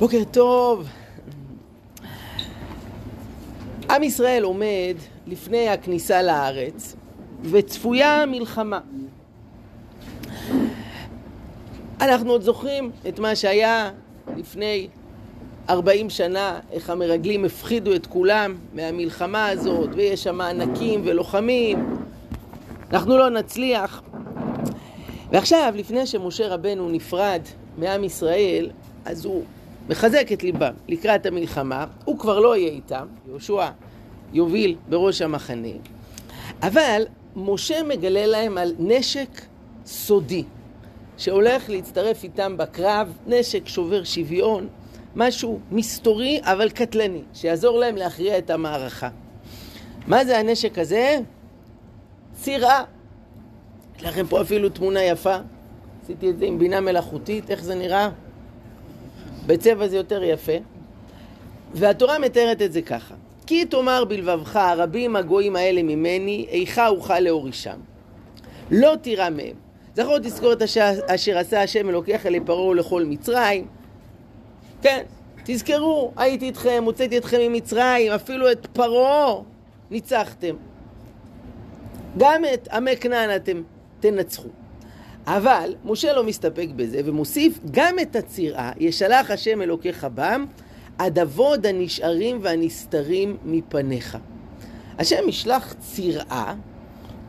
בוקר טוב. עם ישראל עומד לפני הכניסה לארץ וצפויה מלחמה. אנחנו עוד זוכרים את מה שהיה לפני 40 שנה, איך המרגלים הפחידו את כולם מהמלחמה הזאת, ויש שם ענקים ולוחמים. אנחנו לא נצליח. ועכשיו, לפני שמשה רבנו נפרד מעם ישראל, אז הוא מחזק את ליבם לקראת המלחמה, הוא כבר לא יהיה איתם, יהושע יוביל בראש המחנה, אבל משה מגלה להם על נשק סודי שהולך להצטרף איתם בקרב, נשק שובר שוויון, משהו מסתורי אבל קטלני, שיעזור להם להכריע את המערכה. מה זה הנשק הזה? צירה. יש לכם פה אפילו תמונה יפה, עשיתי את זה עם בינה מלאכותית, איך זה נראה? בצבע זה יותר יפה. והתורה מתארת את זה ככה: כי תאמר בלבבך, רבים הגויים האלה ממני, איכה אוכל להורישם. לא תירא מהם. זכור תזכור את אשר, אשר עשה השם אלוקיך לפרעה ולכל מצרים. כן, תזכרו, הייתי איתכם, הוצאתי אתכם ממצרים, אפילו את פרעה ניצחתם. גם את עמי כנען אתם תנצחו. אבל משה לא מסתפק בזה ומוסיף גם את הצירה ישלח השם אלוקיך בם עד אבוד הנשארים והנסתרים מפניך. השם ישלח צירה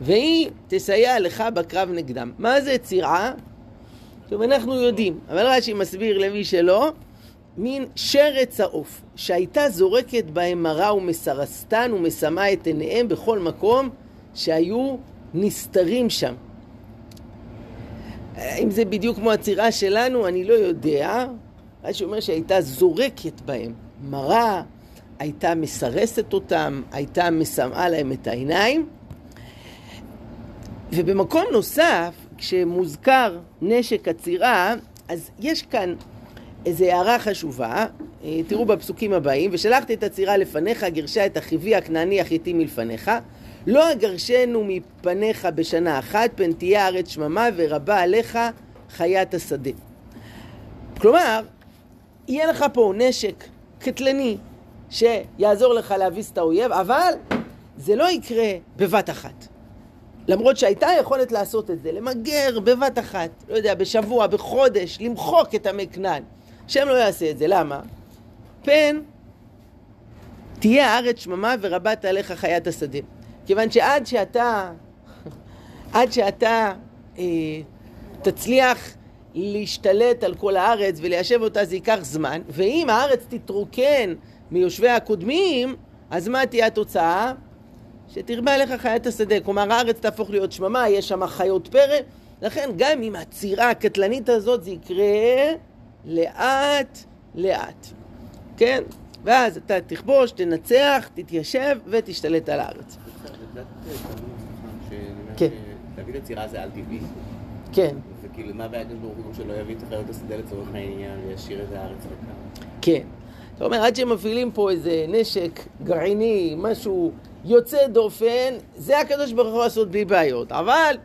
והיא תסייע לך בקרב נגדם. מה זה צירה? טוב, אנחנו יודעים, אבל רש"י מסביר למי שלא, מין שרץ העוף, שהייתה זורקת בהם מרה ומסרסתן ומשמה את עיניהם בכל מקום שהיו נסתרים שם. אם זה בדיוק כמו הצירה שלנו, אני לא יודע. רש"י אומר שהייתה זורקת בהם מרה, הייתה מסרסת אותם, הייתה משמאה להם את העיניים. ובמקום נוסף, כשמוזכר נשק הצירה, אז יש כאן איזו הערה חשובה, תראו בפסוקים הבאים, ושלחתי את הצירה לפניך, גירשה את החיבי הכנעני החיתי מלפניך, לא אגרשנו מפניך בשנה אחת, פן תהיה הארץ שממה ורבה עליך חיית השדה. כלומר, יהיה לך פה נשק קטלני שיעזור לך להביס את האויב, אבל זה לא יקרה בבת אחת. למרות שהייתה יכולת לעשות את זה, למגר בבת אחת, לא יודע, בשבוע, בחודש, למחוק את עמי כנען. השם לא יעשה את זה, למה? פן תהיה הארץ שממה ורבת עליך חיית השדה. כיוון שעד שאתה, עד שאתה אה, תצליח להשתלט על כל הארץ וליישב אותה זה ייקח זמן, ואם הארץ תתרוקן מיושביה הקודמים, אז מה תהיה התוצאה? שתרבה עליך חיית השדה. כלומר, הארץ תהפוך להיות שממה, יש שם חיות פרא, לכן גם עם הצירה הקטלנית הזאת זה יקרה לאט לאט, כן? ואז אתה תכבוש, תנצח, תתיישב ותשתלט על הארץ. כן. להביא לצירה זה על טבעי. כן. וכאילו, מה בעיה ברוך הוא שלא יביא את החיות השדה לצורך העניין וישאיר את הארץ ריקה? כן. זאת אומרת, עד שמפעילים פה איזה נשק גרעיני, משהו יוצא דופן, זה הקדוש ברוך הוא לעשות בלי בעיות. אבל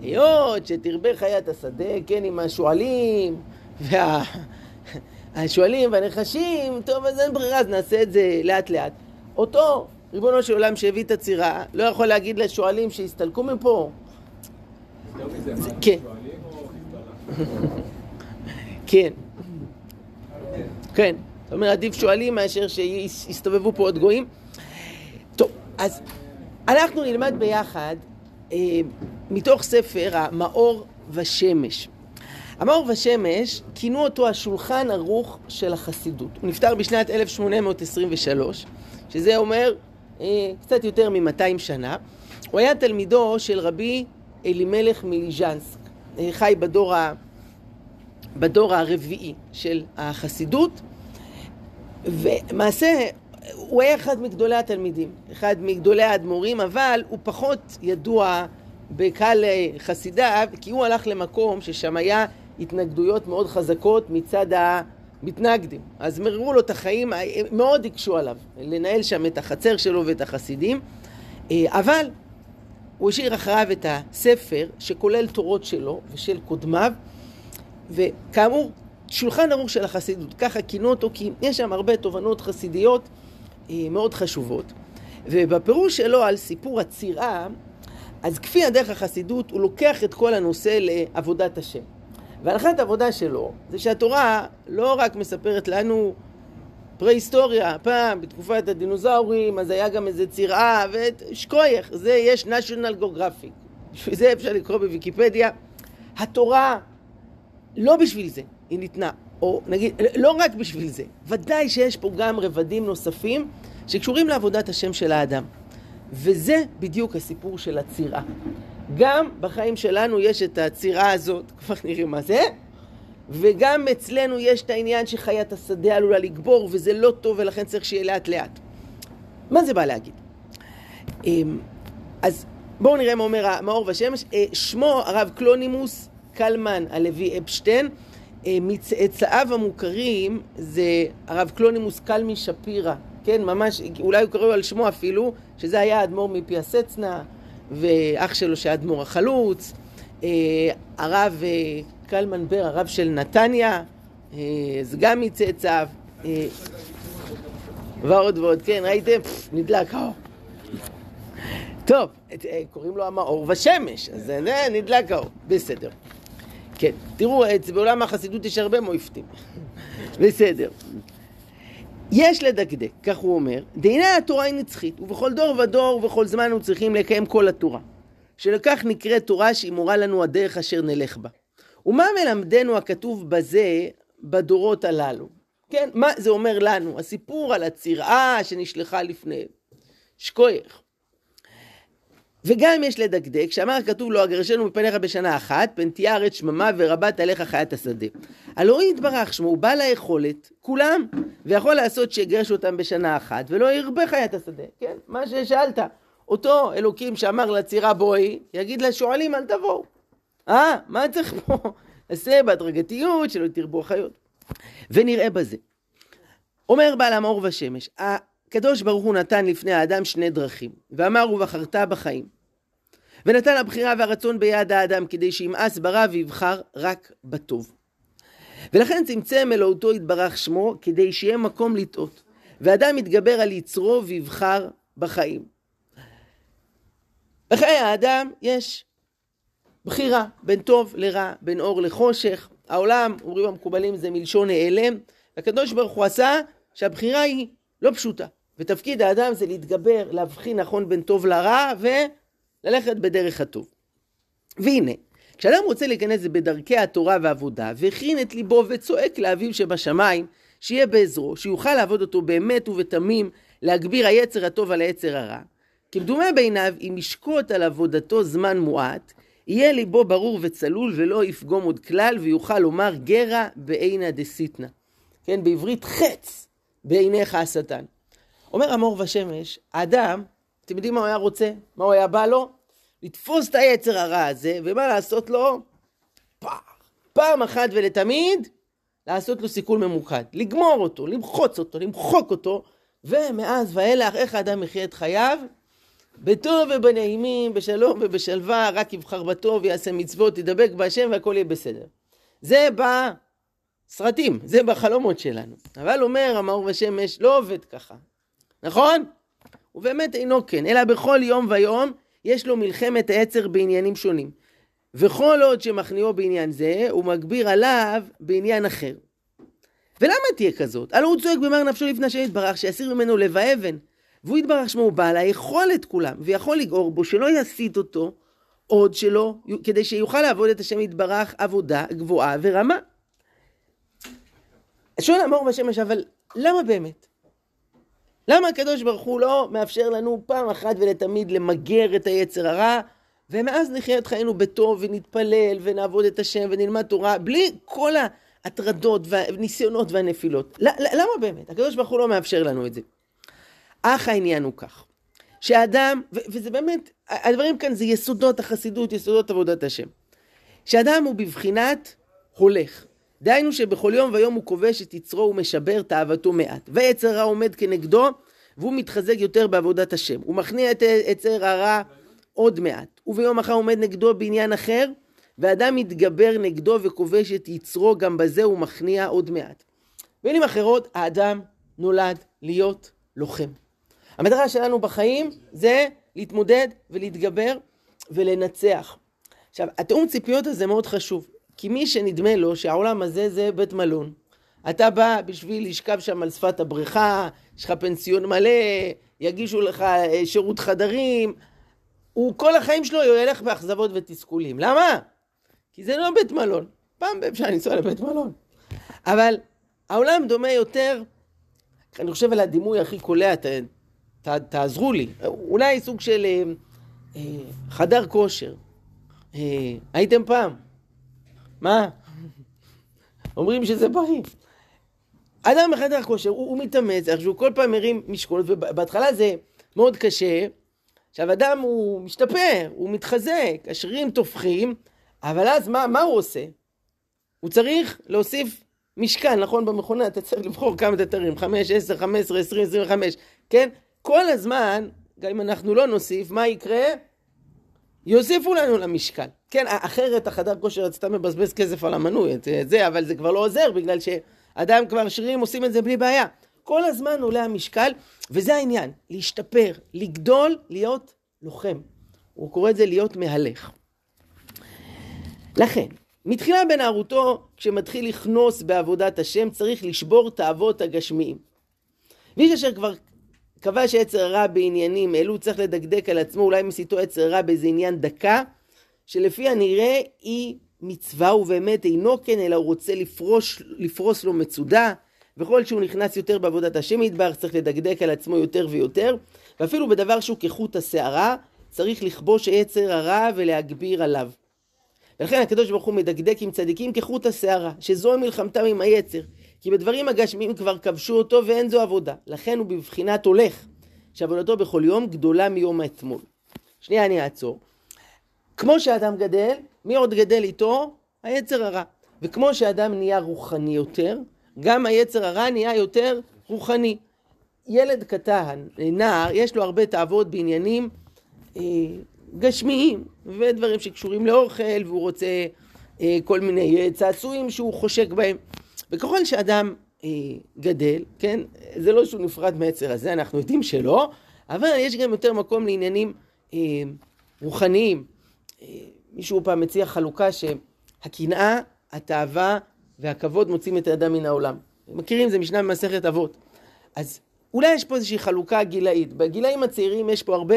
היות שתרבה חיית השדה, כן, עם השועלים, וה... השועלים והנחשים, טוב, אז אין ברירה, אז נעשה את זה לאט לאט. אותו ריבונו של עולם שהביא את הצירה, לא יכול להגיד לשועלים שיסתלקו מפה? כן. כן. כן. זאת אומרת, עדיף שועלים מאשר שיסתובבו פה עוד גויים. טוב, אז אנחנו נלמד ביחד אה, מתוך ספר המאור ושמש. המאור ושמש, כינו אותו השולחן ערוך של החסידות. הוא נפטר בשנת 1823, שזה אומר אה, קצת יותר מ-200 שנה. הוא היה תלמידו של רבי אלימלך מליז'נסק, אה, חי בדור, ה... בדור הרביעי של החסידות, ומעשה, הוא היה אחד מגדולי התלמידים, אחד מגדולי האדמו"רים, אבל הוא פחות ידוע בקהל חסידיו, כי הוא הלך למקום ששם היה התנגדויות מאוד חזקות מצד המתנגדים. אז מררו לו את החיים, מאוד הקשו עליו לנהל שם את החצר שלו ואת החסידים, אבל הוא השאיר אחריו את הספר שכולל תורות שלו ושל קודמיו, וכאמור, שולחן ערוך של החסידות, ככה כינו אותו, כי יש שם הרבה תובנות חסידיות אה, מאוד חשובות. ובפירוש שלו על סיפור הצירה, אז כפי הדרך החסידות, הוא לוקח את כל הנושא לעבודת השם. והנחת העבודה שלו זה שהתורה לא רק מספרת לנו פרה-היסטוריה, פעם בתקופת הדינוזאורים, אז היה גם איזה צירה, ושקוייך, זה יש national geographic. בשביל זה אפשר לקרוא בוויקיפדיה. התורה, לא בשביל זה היא ניתנה, או נגיד, לא רק בשביל זה, ודאי שיש פה גם רבדים נוספים שקשורים לעבודת השם של האדם. וזה בדיוק הסיפור של הצירה. גם בחיים שלנו יש את הצירה הזאת, כבר נראה מה זה, וגם אצלנו יש את העניין שחיית השדה עלולה לגבור, וזה לא טוב ולכן צריך שיהיה לאט לאט. מה זה בא להגיד? אמ, אז בואו נראה מה אומר מאור ושמש. אה, שמו הרב קלונימוס קלמן הלוי אפשטיין. אה, מצאצאיו המוכרים זה הרב קלונימוס קלמי שפירא, כן, ממש, אולי הוא קורא על שמו אפילו, שזה היה האדמו"ר מפיאסצנה, ואח שלו שהיה אדמו"ר החלוץ, אה, הרב קלמן בר, הרב של נתניה, זה גם מצאצאיו, ועוד ועוד, כן, ראיתם? נדלק האור. טוב, אה, קוראים לו המאור ושמש, אז נדלק האור, בסדר. כן, תראו, בעולם החסידות יש הרבה מויפטים. בסדר. יש לדקדק, כך הוא אומר, דהנה התורה היא נצחית, ובכל דור ודור ובכל זמן אנחנו צריכים לקיים כל התורה. שלכך נקראת תורה שהיא מורה לנו הדרך אשר נלך בה. ומה מלמדנו הכתוב בזה בדורות הללו? כן, מה זה אומר לנו? הסיפור על הצירעה שנשלחה לפני שקוייך. וגם יש לדקדק, שאמר הכתוב לא אגרשנו מפניך בשנה אחת, פן תהיה ארץ שממה ורבת עליך חיית השדה. הלא יתברך שמו, הוא בעל היכולת, כולם, ויכול לעשות שיגרש אותם בשנה אחת, ולא ירבה חיית השדה, כן? מה ששאלת, אותו אלוקים שאמר לצירה בואי, יגיד לשועלים אל תבואו. אה, מה צריך פה? עשה בהדרגתיות שלא תרבו החיות. ונראה בזה. אומר בעל המאור ושמש, הקדוש ברוך הוא נתן לפני האדם שני דרכים, ואמר ובחרת בחיים. ונתן הבחירה והרצון ביד האדם כדי שימאס ברע ויבחר רק בטוב. ולכן צמצם אלוהותו יתברך שמו כדי שיהיה מקום לטעות. ואדם יתגבר על יצרו ויבחר בחיים. בחיי האדם יש בחירה בין טוב לרע, בין אור לחושך. העולם, אומרים המקובלים, זה מלשון נעלם. הקדוש ברוך הוא עשה שהבחירה היא לא פשוטה. ותפקיד האדם זה להתגבר, להבחין נכון בין טוב לרע וללכת בדרך הטוב. והנה, כשאדם רוצה להיכנס בדרכי התורה והעבודה, והכין את ליבו וצועק לאביו שבשמיים, שיהיה בעזרו, שיוכל לעבוד אותו באמת ובתמים, להגביר היצר הטוב על היצר הרע, כמדומה בעיניו, אם ישקוט על עבודתו זמן מועט, יהיה ליבו ברור וצלול ולא יפגום עוד כלל, ויוכל לומר גרע בעינא דסיתנא. כן, בעברית חץ בעיניך השטן. אומר המור ושמש, האדם, אתם יודעים מה הוא היה רוצה? מה הוא היה בא לו? לתפוס את היצר הרע הזה, ומה לעשות לו? פעם, אחת ולתמיד, לעשות לו סיכול ממוקד. לגמור אותו, למחוץ אותו, למחוק אותו, ומאז ואילך, איך האדם יחיה את חייו? בטוב ובנעימים, בשלום ובשלווה, רק יבחר בטוב, יעשה מצוות, ידבק בהשם והכל יהיה בסדר. זה בסרטים, זה בחלומות שלנו. אבל אומר המאור ושמש, לא עובד ככה. נכון? הוא באמת אינו כן, אלא בכל יום ויום יש לו מלחמת העצר בעניינים שונים. וכל עוד שמכניעו בעניין זה, הוא מגביר עליו בעניין אחר. ולמה תהיה כזאת? הלא הוא צועק במר נפשו לפני השם יתברך, שיסיר ממנו לב האבן. והוא יתברך שמו הוא בעל היכולת כולם, ויכול לגעור בו, שלא יסיט אותו עוד שלא, כדי שיוכל לעבוד את השם יתברך עבודה גבוהה ורמה. שואל המור בשמש, אבל למה באמת? למה הקדוש ברוך הוא לא מאפשר לנו פעם אחת ולתמיד למגר את היצר הרע, ומאז נחיה את חיינו בטוב ונתפלל ונעבוד את השם ונלמד תורה, בלי כל ההטרדות והניסיונות והנפילות. למה באמת? הקדוש ברוך הוא לא מאפשר לנו את זה. אך העניין הוא כך, שאדם, וזה באמת, הדברים כאן זה יסודות החסידות, יסודות עבודת השם. שאדם הוא בבחינת הולך. דהיינו שבכל יום ויום הוא כובש את יצרו ומשבר תאוותו מעט. ויצר הרע עומד כנגדו, והוא מתחזק יותר בעבודת השם. הוא מכניע את יצר הרע עוד מעט. וביום אחר עומד נגדו בעניין אחר, ואדם מתגבר נגדו וכובש את יצרו, גם בזה הוא מכניע עוד מעט. במילים אחרות, האדם נולד להיות לוחם. המטרה שלנו בחיים זה להתמודד ולהתגבר ולנצח. עכשיו, התיאום ציפיות הזה מאוד חשוב, כי מי שנדמה לו שהעולם הזה זה בית מלון, אתה בא בשביל לשכב שם על שפת הבריכה, יש לך פנסיון מלא, יגישו לך אה, שירות חדרים, הוא כל החיים שלו ילך באכזבות ותסכולים. למה? כי זה לא בית מלון. פעם אפשר לנסוע לבית מלון. אבל העולם דומה יותר, אני חושב על הדימוי הכי קולע, ת, ת, תעזרו לי, אולי סוג של אה, אה, חדר כושר. אה, הייתם פעם? מה? אומרים שזה בריא. אדם בחדר כושר, הוא, הוא מתאמץ, איך שהוא כל פעם מרים משקולות, ובהתחלה זה מאוד קשה. עכשיו, אדם הוא משתפר, הוא מתחזק, השרירים תופחים, אבל אז מה, מה הוא עושה? הוא צריך להוסיף משקל, נכון? במכונה אתה צריך לבחור כמה תתרים, 5, 10, 15, 20, 25, כן? כל הזמן, גם אם אנחנו לא נוסיף, מה יקרה? יוסיפו לנו למשקל. כן, אחרת החדר כושר רצתה מבזבז כסף על המנוי, את זה, אבל זה כבר לא עוזר, בגלל שאדם כבר שרירים עושים את זה בלי בעיה. כל הזמן עולה המשקל, וזה העניין, להשתפר, לגדול, להיות לוחם. הוא קורא את זה להיות מהלך. לכן, מתחילה בנערותו, כשמתחיל לכנוס בעבודת השם, צריך לשבור את האבות הגשמיים. ואיש אשר כבר קבע שיצר הרע בעניינים אלו, צריך לדקדק על עצמו, אולי מסיתו יצר הרע באיזה עניין דקה, שלפי הנראה היא מצווה ובאמת אינו כן, אלא הוא רוצה לפרוש, לפרוס לו מצודה, וכל שהוא נכנס יותר בעבודת השם יתברך, צריך לדקדק על עצמו יותר ויותר, ואפילו בדבר שהוא כחוט השערה, צריך לכבוש יצר הרע ולהגביר עליו. ולכן הקדוש ברוך הוא מדקדק עם צדיקים כחוט השערה, שזו מלחמתם עם היצר. כי בדברים הגשמיים כבר כבשו אותו ואין זו עבודה. לכן הוא בבחינת הולך, שעבודתו בכל יום גדולה מיום האתמול. שנייה אני אעצור. כמו שאדם גדל, מי עוד גדל איתו? היצר הרע. וכמו שאדם נהיה רוחני יותר, גם היצר הרע נהיה יותר רוחני. ילד קטן, נער, יש לו הרבה תאוות בעניינים אה, גשמיים, ודברים שקשורים לאוכל, והוא רוצה אה, כל מיני אה, צעצועים שהוא חושק בהם. וככל שאדם אה, גדל, כן, זה לא שהוא נפרד מהיצר הזה, אנחנו יודעים שלא, אבל יש גם יותר מקום לעניינים אה, רוחניים. אה, מישהו פעם מציע חלוקה שהקנאה, התאווה והכבוד מוצאים את האדם מן העולם. מכירים, זה משנה במסכת אבות. אז אולי יש פה איזושהי חלוקה גילאית. בגילאים הצעירים יש פה הרבה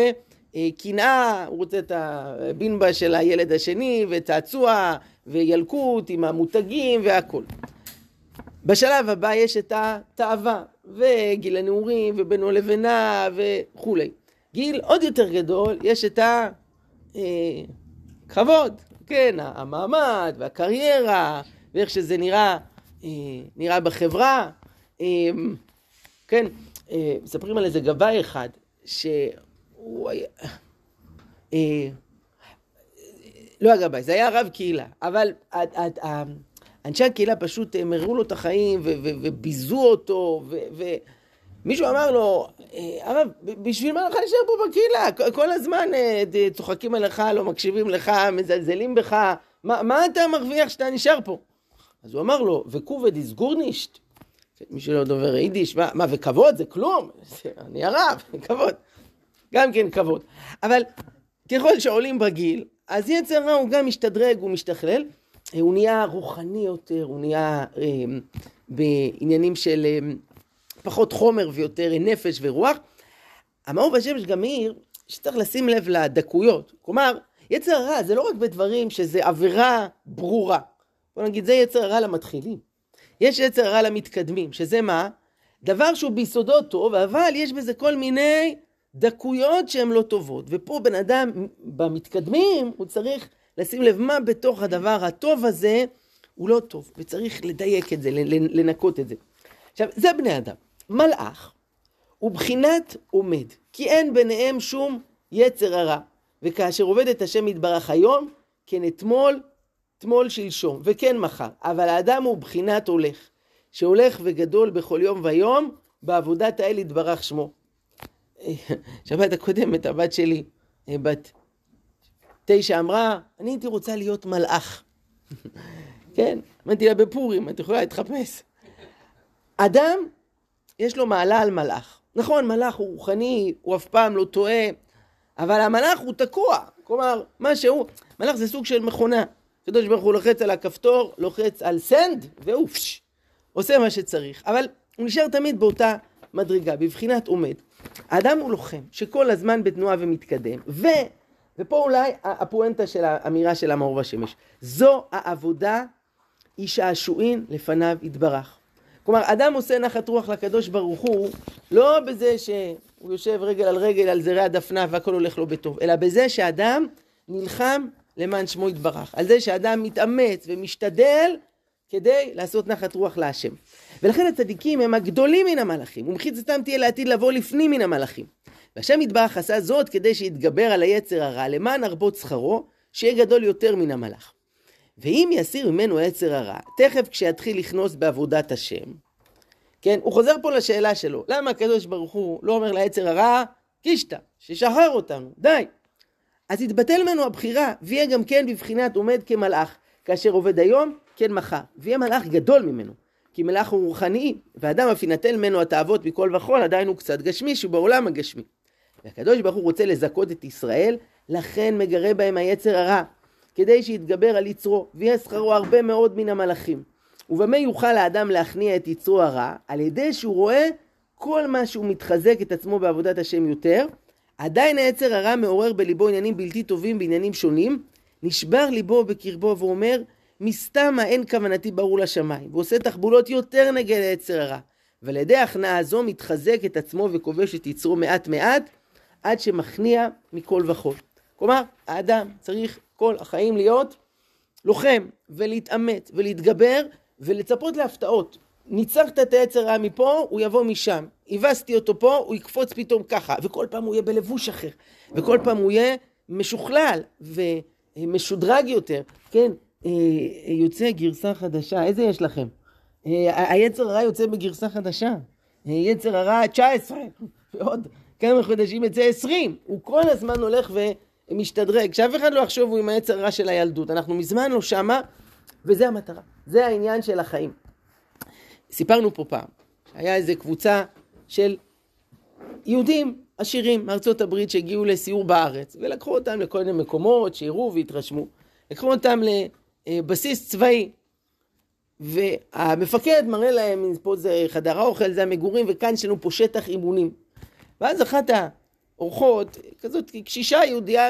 אה, קנאה, הוא רוצה את הבינבה של הילד השני, וצעצוע, וילקוט עם המותגים והכל. בשלב הבא יש את התאווה, וגיל הנעורים, ובינו לבנה, וכולי. גיל עוד יותר גדול, יש את הכבוד, אה, כן, המעמד, והקריירה, ואיך שזה נראה, אה, נראה בחברה. אה, כן, מספרים על איזה גבאי אחד, שהוא היה... לא הגבאי, זה היה רב קהילה, אבל אנשי הקהילה פשוט הם הראו לו את החיים וביזו אותו, ומישהו אמר לו, אה, הרב, בשביל מה לך להישאר פה בקהילה? כל הזמן אה, צוחקים עליך, לא מקשיבים לך, מזלזלים בך, מה, מה אתה מרוויח שאתה נשאר פה? אז הוא אמר לו, וקובד איז גורנישט. מי שלא דובר יידיש, מה, מה, וכבוד זה כלום? אני הרב, כבוד. גם כן כבוד. אבל ככל שעולים בגיל, אז יצר רע הוא גם משתדרג, הוא משתכלל. הוא נהיה רוחני יותר, הוא נהיה אה, בעניינים של אה, פחות חומר ויותר נפש ורוח. המאור בשמש גם מעיר שצריך לשים לב לדקויות. כלומר, יצר הרע זה לא רק בדברים שזה עבירה ברורה. בוא נגיד, זה יצר הרע למתחילים. יש יצר הרע למתקדמים, שזה מה? דבר שהוא ביסודו טוב, אבל יש בזה כל מיני דקויות שהן לא טובות. ופה בן אדם, במתקדמים, הוא צריך לשים לב מה בתוך הדבר הטוב הזה הוא לא טוב, וצריך לדייק את זה, לנקות את זה. עכשיו, זה בני אדם. מלאך הוא בחינת עומד, כי אין ביניהם שום יצר הרע. וכאשר עובד את השם יתברך היום, כן אתמול, אתמול שלשום, וכן מחר. אבל האדם הוא בחינת הולך, שהולך וגדול בכל יום ויום, בעבודת האל יתברך שמו. שבת הקודמת, הבת שלי, בת תשע אמרה, אני הייתי רוצה להיות מלאך. כן, אמרתי לה בפורים, את יכולה להתחפש. אדם, יש לו מעלה על מלאך. נכון, מלאך הוא רוחני, הוא אף פעם לא טועה, אבל המלאך הוא תקוע. כלומר, מה שהוא, מלאך זה סוג של מכונה. הקדוש ברוך הוא לוחץ על הכפתור, לוחץ על סנד, והוא פש, עושה מה שצריך. אבל הוא נשאר תמיד באותה מדרגה, בבחינת עומד. האדם הוא לוחם, שכל הזמן בתנועה ומתקדם, ו... ופה אולי הפואנטה של האמירה של המאור והשמש. זו העבודה, היא שעשועין לפניו יתברך. כלומר, אדם עושה נחת רוח לקדוש ברוך הוא, לא בזה שהוא יושב רגל על רגל על זרי הדפנה והכל הולך לו בטוב, אלא בזה שאדם נלחם למען שמו יתברך. על זה שאדם מתאמץ ומשתדל כדי לעשות נחת רוח להשם. ולכן הצדיקים הם הגדולים מן המלאכים, ומחיצתם תהיה לעתיד לבוא לפנים מן המלאכים. והשם יתברך עשה זאת כדי שיתגבר על היצר הרע, למען הרבות שכרו, שיהיה גדול יותר מן המלאך. ואם יסיר ממנו היצר הרע, תכף כשיתחיל לכנוס בעבודת השם, כן, הוא חוזר פה לשאלה שלו, למה הקדוש ברוך הוא לא אומר ליצר הרע, קישתא, ששחרר אותנו, די. אז יתבטל ממנו הבחירה, ויהיה גם כן בבחינת עומד כמלאך, כאשר עובד היום, כן מחר, ויהיה מלאך גדול ממנו. כי מלאך הוא רוחני, ואדם אף ינטל ממנו התאוות מכל וכול, עדיין הוא קצת גשמי, שהוא בעולם הגשמי. והקדוש ברוך הוא רוצה לזכות את ישראל, לכן מגרה בהם היצר הרע, כדי שיתגבר על יצרו, ויהיה שכרו הרבה מאוד מן המלאכים. ובמה יוכל האדם להכניע את יצרו הרע? על ידי שהוא רואה כל מה שהוא מתחזק את עצמו בעבודת השם יותר, עדיין היצר הרע מעורר בליבו עניינים בלתי טובים בעניינים שונים, נשבר ליבו בקרבו ואומר, מסתמה אין כוונתי ברור לשמיים, ועושה תחבולות יותר נגד היצר הרע. ועל ידי ההכנעה הזו מתחזק את עצמו וכובש את יצרו מעט מעט, עד שמכניע מכל וכל. כלומר, האדם צריך כל החיים להיות לוחם ולהתעמת ולהתגבר ולצפות להפתעות. ניצחת את היצר הרע מפה, הוא יבוא משם. הבסתי אותו פה, הוא יקפוץ פתאום ככה. וכל פעם הוא יהיה בלבוש אחר. וכל פעם הוא יהיה משוכלל ומשודרג יותר. כן, אה, יוצא גרסה חדשה. איזה יש לכם? אה, היצר הרע יוצא בגרסה חדשה. אה, יצר הרע 19. ועוד כמה חודשים יצא 20. הוא כל הזמן הולך ומשתדרג. שאף אחד לא יחשוב הוא עם היצר הרע של הילדות. אנחנו מזמן לא שמה, וזה המטרה. זה העניין של החיים. סיפרנו פה פעם, היה איזה קבוצה של יהודים עשירים מארצות הברית שהגיעו לסיור בארץ, ולקחו אותם לכל מיני מקומות, שיראו והתרשמו. לקחו אותם לבסיס צבאי, והמפקד מראה להם, פה זה חדר האוכל, זה המגורים, וכאן יש לנו פה שטח אימונים. ואז אחת האורחות, כזאת קשישה יהודייה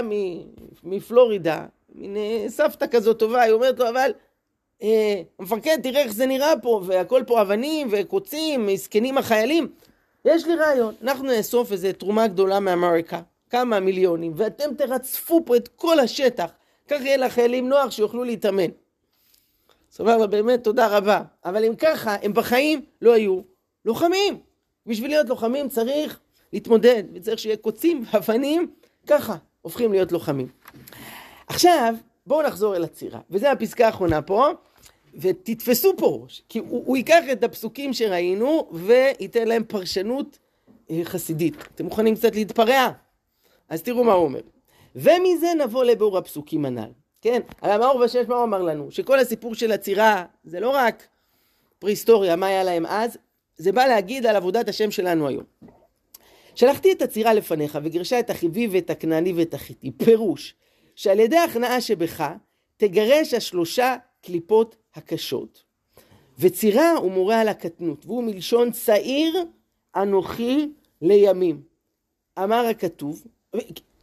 מפלורידה, מין אה, סבתא כזאת טובה, היא אומרת לו, אבל אה, המפקד, תראה איך זה נראה פה, והכל פה אבנים וקוצים, מסכנים החיילים. יש לי רעיון, אנחנו נאסוף איזה תרומה גדולה מאמריקה, כמה מיליונים, ואתם תרצפו פה את כל השטח, כך יהיה לחיילים נוח שיוכלו להתאמן. סבבה, באמת, תודה רבה. אבל אם ככה, הם בחיים לא היו לוחמים. בשביל להיות לוחמים צריך להתמודד, וצריך שיהיה קוצים ואבנים, ככה הופכים להיות לוחמים. עכשיו, בואו נחזור אל הצירה, וזו הפסקה האחרונה פה. ותתפסו פה, כי הוא, הוא ייקח את הפסוקים שראינו וייתן להם פרשנות אה, חסידית. אתם מוכנים קצת להתפרע? אז תראו מה הוא אומר. ומזה נבוא לביאור הפסוקים הנ"ל. כן, הרי המאור והשש מה הוא אמר לנו? שכל הסיפור של עצירה זה לא רק פרה-היסטוריה, מה היה להם אז, זה בא להגיד על עבודת השם שלנו היום. שלחתי את הצירה לפניך וגירשה את החיבי ואת הכנעני ואת החיטי. פירוש שעל ידי ההכנעה שבך תגרש השלושה קליפות הקשות. וצירה הוא מורה על הקטנות, והוא מלשון צעיר אנוכי לימים. אמר הכתוב,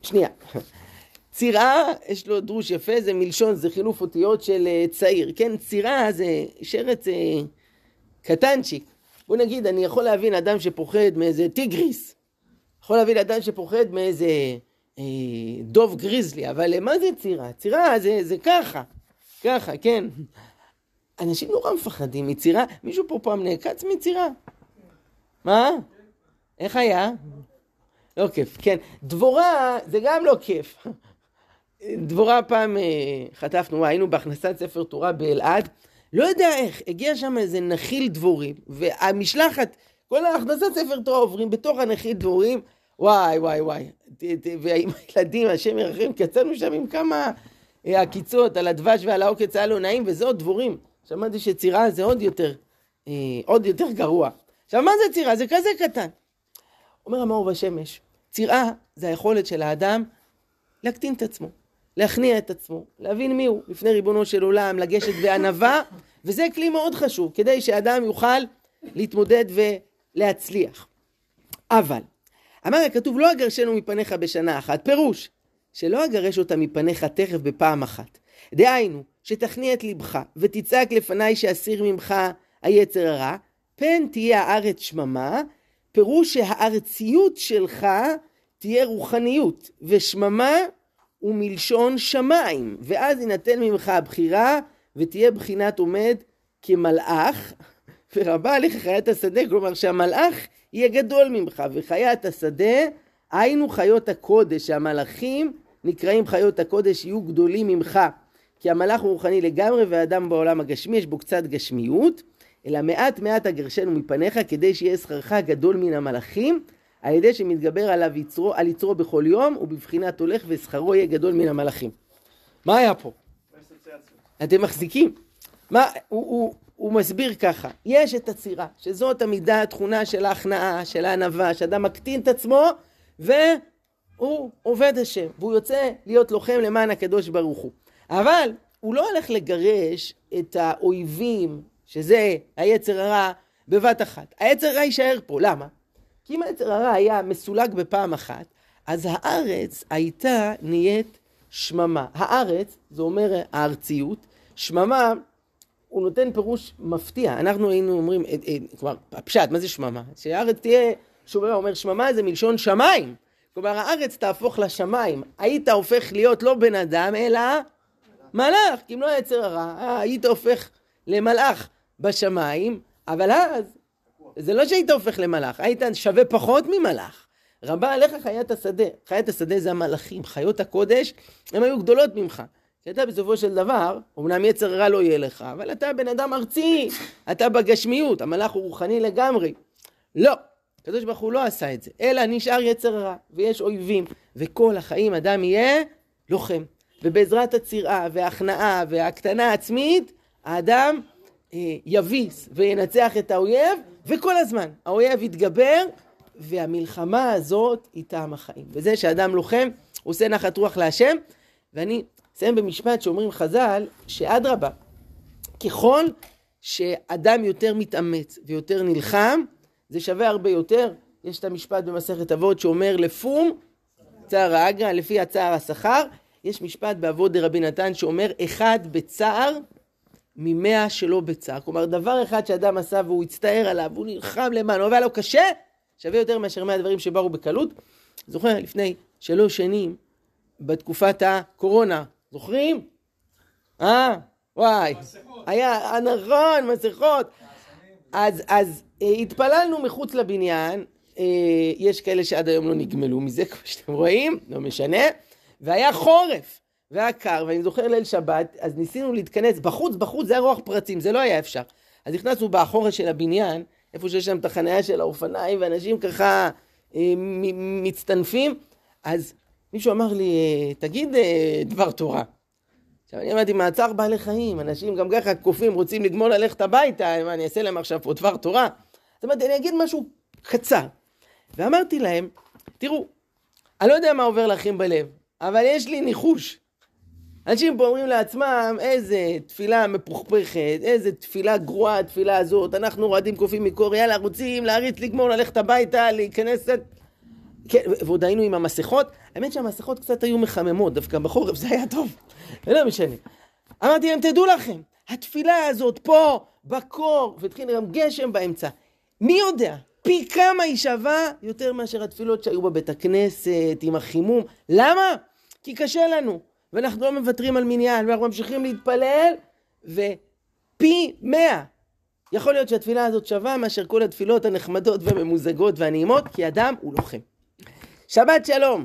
שנייה, צירה, יש לו דרוש יפה, זה מלשון, זה חילוף אותיות של אה, צעיר, כן? צירה זה שרץ אה, קטנצ'יק. בוא נגיד, אני יכול להבין אדם שפוחד מאיזה טיגריס, יכול להבין אדם שפוחד מאיזה אה, דוב גריזלי, אבל מה זה צירה? צירה זה, זה ככה, ככה, כן. אנשים נורא מפחדים מצירה. מישהו פה פעם נעקץ מצירה? מה? איך היה? לא כיף, כן. דבורה זה גם לא כיף. דבורה פעם אה, חטפנו, היינו בהכנסת ספר תורה באלעד, לא יודע איך, הגיע שם איזה נחיל דבורים, והמשלחת, כל ההכנסת ספר תורה עוברים בתוך הנחיל דבורים, וואי, וואי, וואי. ועם הילדים, השם ירחם, כי יצאנו שם עם כמה אה, עקיצות על הדבש ועל העוקץ היה לו נעים, וזה עוד דבורים. שמעתי שצירה זה עוד יותר, אה, עוד יותר גרוע. עכשיו, מה זה צירה? זה כזה קטן. אומר המאור בשמש, צירה זה היכולת של האדם להקטין את עצמו, להכניע את עצמו, להבין מי הוא לפני ריבונו של עולם, לגשת בענווה, וזה כלי מאוד חשוב, כדי שאדם יוכל להתמודד ולהצליח. אבל, אמר הכתוב, לא אגרשנו מפניך בשנה אחת, פירוש, שלא אגרש אותה מפניך תכף בפעם אחת. דהיינו, שתכניע את לבך, ותצעק לפניי שאסיר ממך היצר הרע, פן תהיה הארץ שממה, פירוש שהארציות שלך תהיה רוחניות, ושממה הוא מלשון שמיים, ואז יינתן ממך הבחירה, ותהיה בחינת עומד כמלאך, ורבה עליך חיית השדה, כלומר שהמלאך יהיה גדול ממך, וחיית השדה, היינו חיות הקודש, שהמלאכים נקראים חיות הקודש, יהיו גדולים ממך. כי המלאך הוא רוחני לגמרי, והאדם בעולם הגשמי, יש בו קצת גשמיות, אלא מעט מעט אגרשנו מפניך, כדי שיהיה שכרך גדול מן המלאכים, על ידי שמתגבר עליו יצרו, על יצרו בכל יום, ובבחינת הולך ושכרו יהיה גדול מן המלאכים. מה היה פה? אתם מחזיקים? מה, הוא, הוא, הוא מסביר ככה, יש את הצירה, שזאת המידה, התכונה של ההכנעה, של הענווה, שאדם מקטין את עצמו, והוא עובד השם, והוא יוצא להיות לוחם למען הקדוש ברוך הוא. אבל הוא לא הולך לגרש את האויבים, שזה היצר הרע, בבת אחת. היצר הרע יישאר פה, למה? כי אם היצר הרע היה מסולק בפעם אחת, אז הארץ הייתה נהיית שממה. הארץ, זה אומר הארציות, שממה, הוא נותן פירוש מפתיע. אנחנו היינו אומרים, אה, אה, כלומר, הפשט, מה זה שממה? שהארץ תהיה, שוממה, אומר שממה זה מלשון שמיים. כלומר, הארץ תהפוך לשמיים. היית הופך להיות לא בן אדם, אלא מלאך. אם לא יצר הרע, אה, היית הופך למלאך בשמיים, אבל אז, זה לא שהיית הופך למלאך, היית שווה פחות ממלאך. רבה עליך חיית השדה. חיית השדה זה המלאכים, חיות הקודש, הן היו גדולות ממך. כי אתה בסופו של דבר, אמנם יצר רע לא יהיה לך, אבל אתה בן אדם ארצי, אתה בגשמיות, המלאך הוא רוחני לגמרי. לא, הקדוש ברוך הוא לא עשה את זה, אלא נשאר יצר רע, ויש אויבים, וכל החיים אדם יהיה לוחם. ובעזרת הצירה וההכנעה וההקטנה העצמית, האדם אה, יביס וינצח את האויב, וכל הזמן האויב יתגבר, והמלחמה הזאת היא טעם החיים. וזה שאדם לוחם, עושה נחת רוח להשם, ואני אסיים במשפט שאומרים חז"ל, שאדרבה, ככל שאדם יותר מתאמץ ויותר נלחם, זה שווה הרבה יותר. יש את המשפט במסכת אבות שאומר לפום צער האגרא, לפי הצער השכר. יש משפט באבות דרבי נתן שאומר אחד בצער ממאה שלא בצער. כלומר, דבר אחד שאדם עשה והוא הצטער עליו, והוא נלחם למענו, אבל לו קשה, שווה יותר מאשר מאה דברים שבאו בקלות. זוכר, לפני שלוש שנים, בתקופת הקורונה, זוכרים? אה, וואי. היה, נכון, מסכות. אז, אז אה, התפללנו מחוץ לבניין, אה, יש כאלה שעד היום לא נגמלו מזה, כמו שאתם רואים, לא משנה, והיה חורף, והיה קר, ואני זוכר ליל שבת, אז ניסינו להתכנס, בחוץ, בחוץ, זה היה רוח פרצים, זה לא היה אפשר. אז נכנסנו באחורה של הבניין, איפה שיש שם את החניה של האופניים, ואנשים ככה אה, מצטנפים, אז מישהו אמר לי, תגיד דבר תורה. עכשיו אני אמרתי, מעצר בעלי חיים, אנשים גם ככה קופים, רוצים לגמול ללכת הביתה, מה אני אעשה להם עכשיו פה דבר תורה? אז אמרתי, אני אגיד משהו קצר. ואמרתי להם, תראו, אני לא יודע מה עובר לכם בלב, אבל יש לי ניחוש. אנשים פה אומרים לעצמם, איזה תפילה מפוכפכת, איזה תפילה גרועה התפילה הזאת, אנחנו רועדים קופים מקור, יאללה, רוצים להריץ, לגמור, ללכת הביתה, להיכנס... כן, ועוד היינו עם המסכות, האמת שהמסכות קצת היו מחממות, דווקא בחורף זה היה טוב, לא משנה. אמרתי להם, תדעו לכם, התפילה הזאת פה, בקור, והתחיל גם גשם באמצע, מי יודע, פי כמה היא שווה יותר מאשר התפילות שהיו בבית הכנסת, עם החימום. למה? כי קשה לנו, ואנחנו לא מוותרים על מניין, ואנחנו ממשיכים להתפלל, ופי מאה. יכול להיות שהתפילה הזאת שווה מאשר כל התפילות הנחמדות והממוזגות והנעימות, כי אדם הוא לוחם. שבת שלום.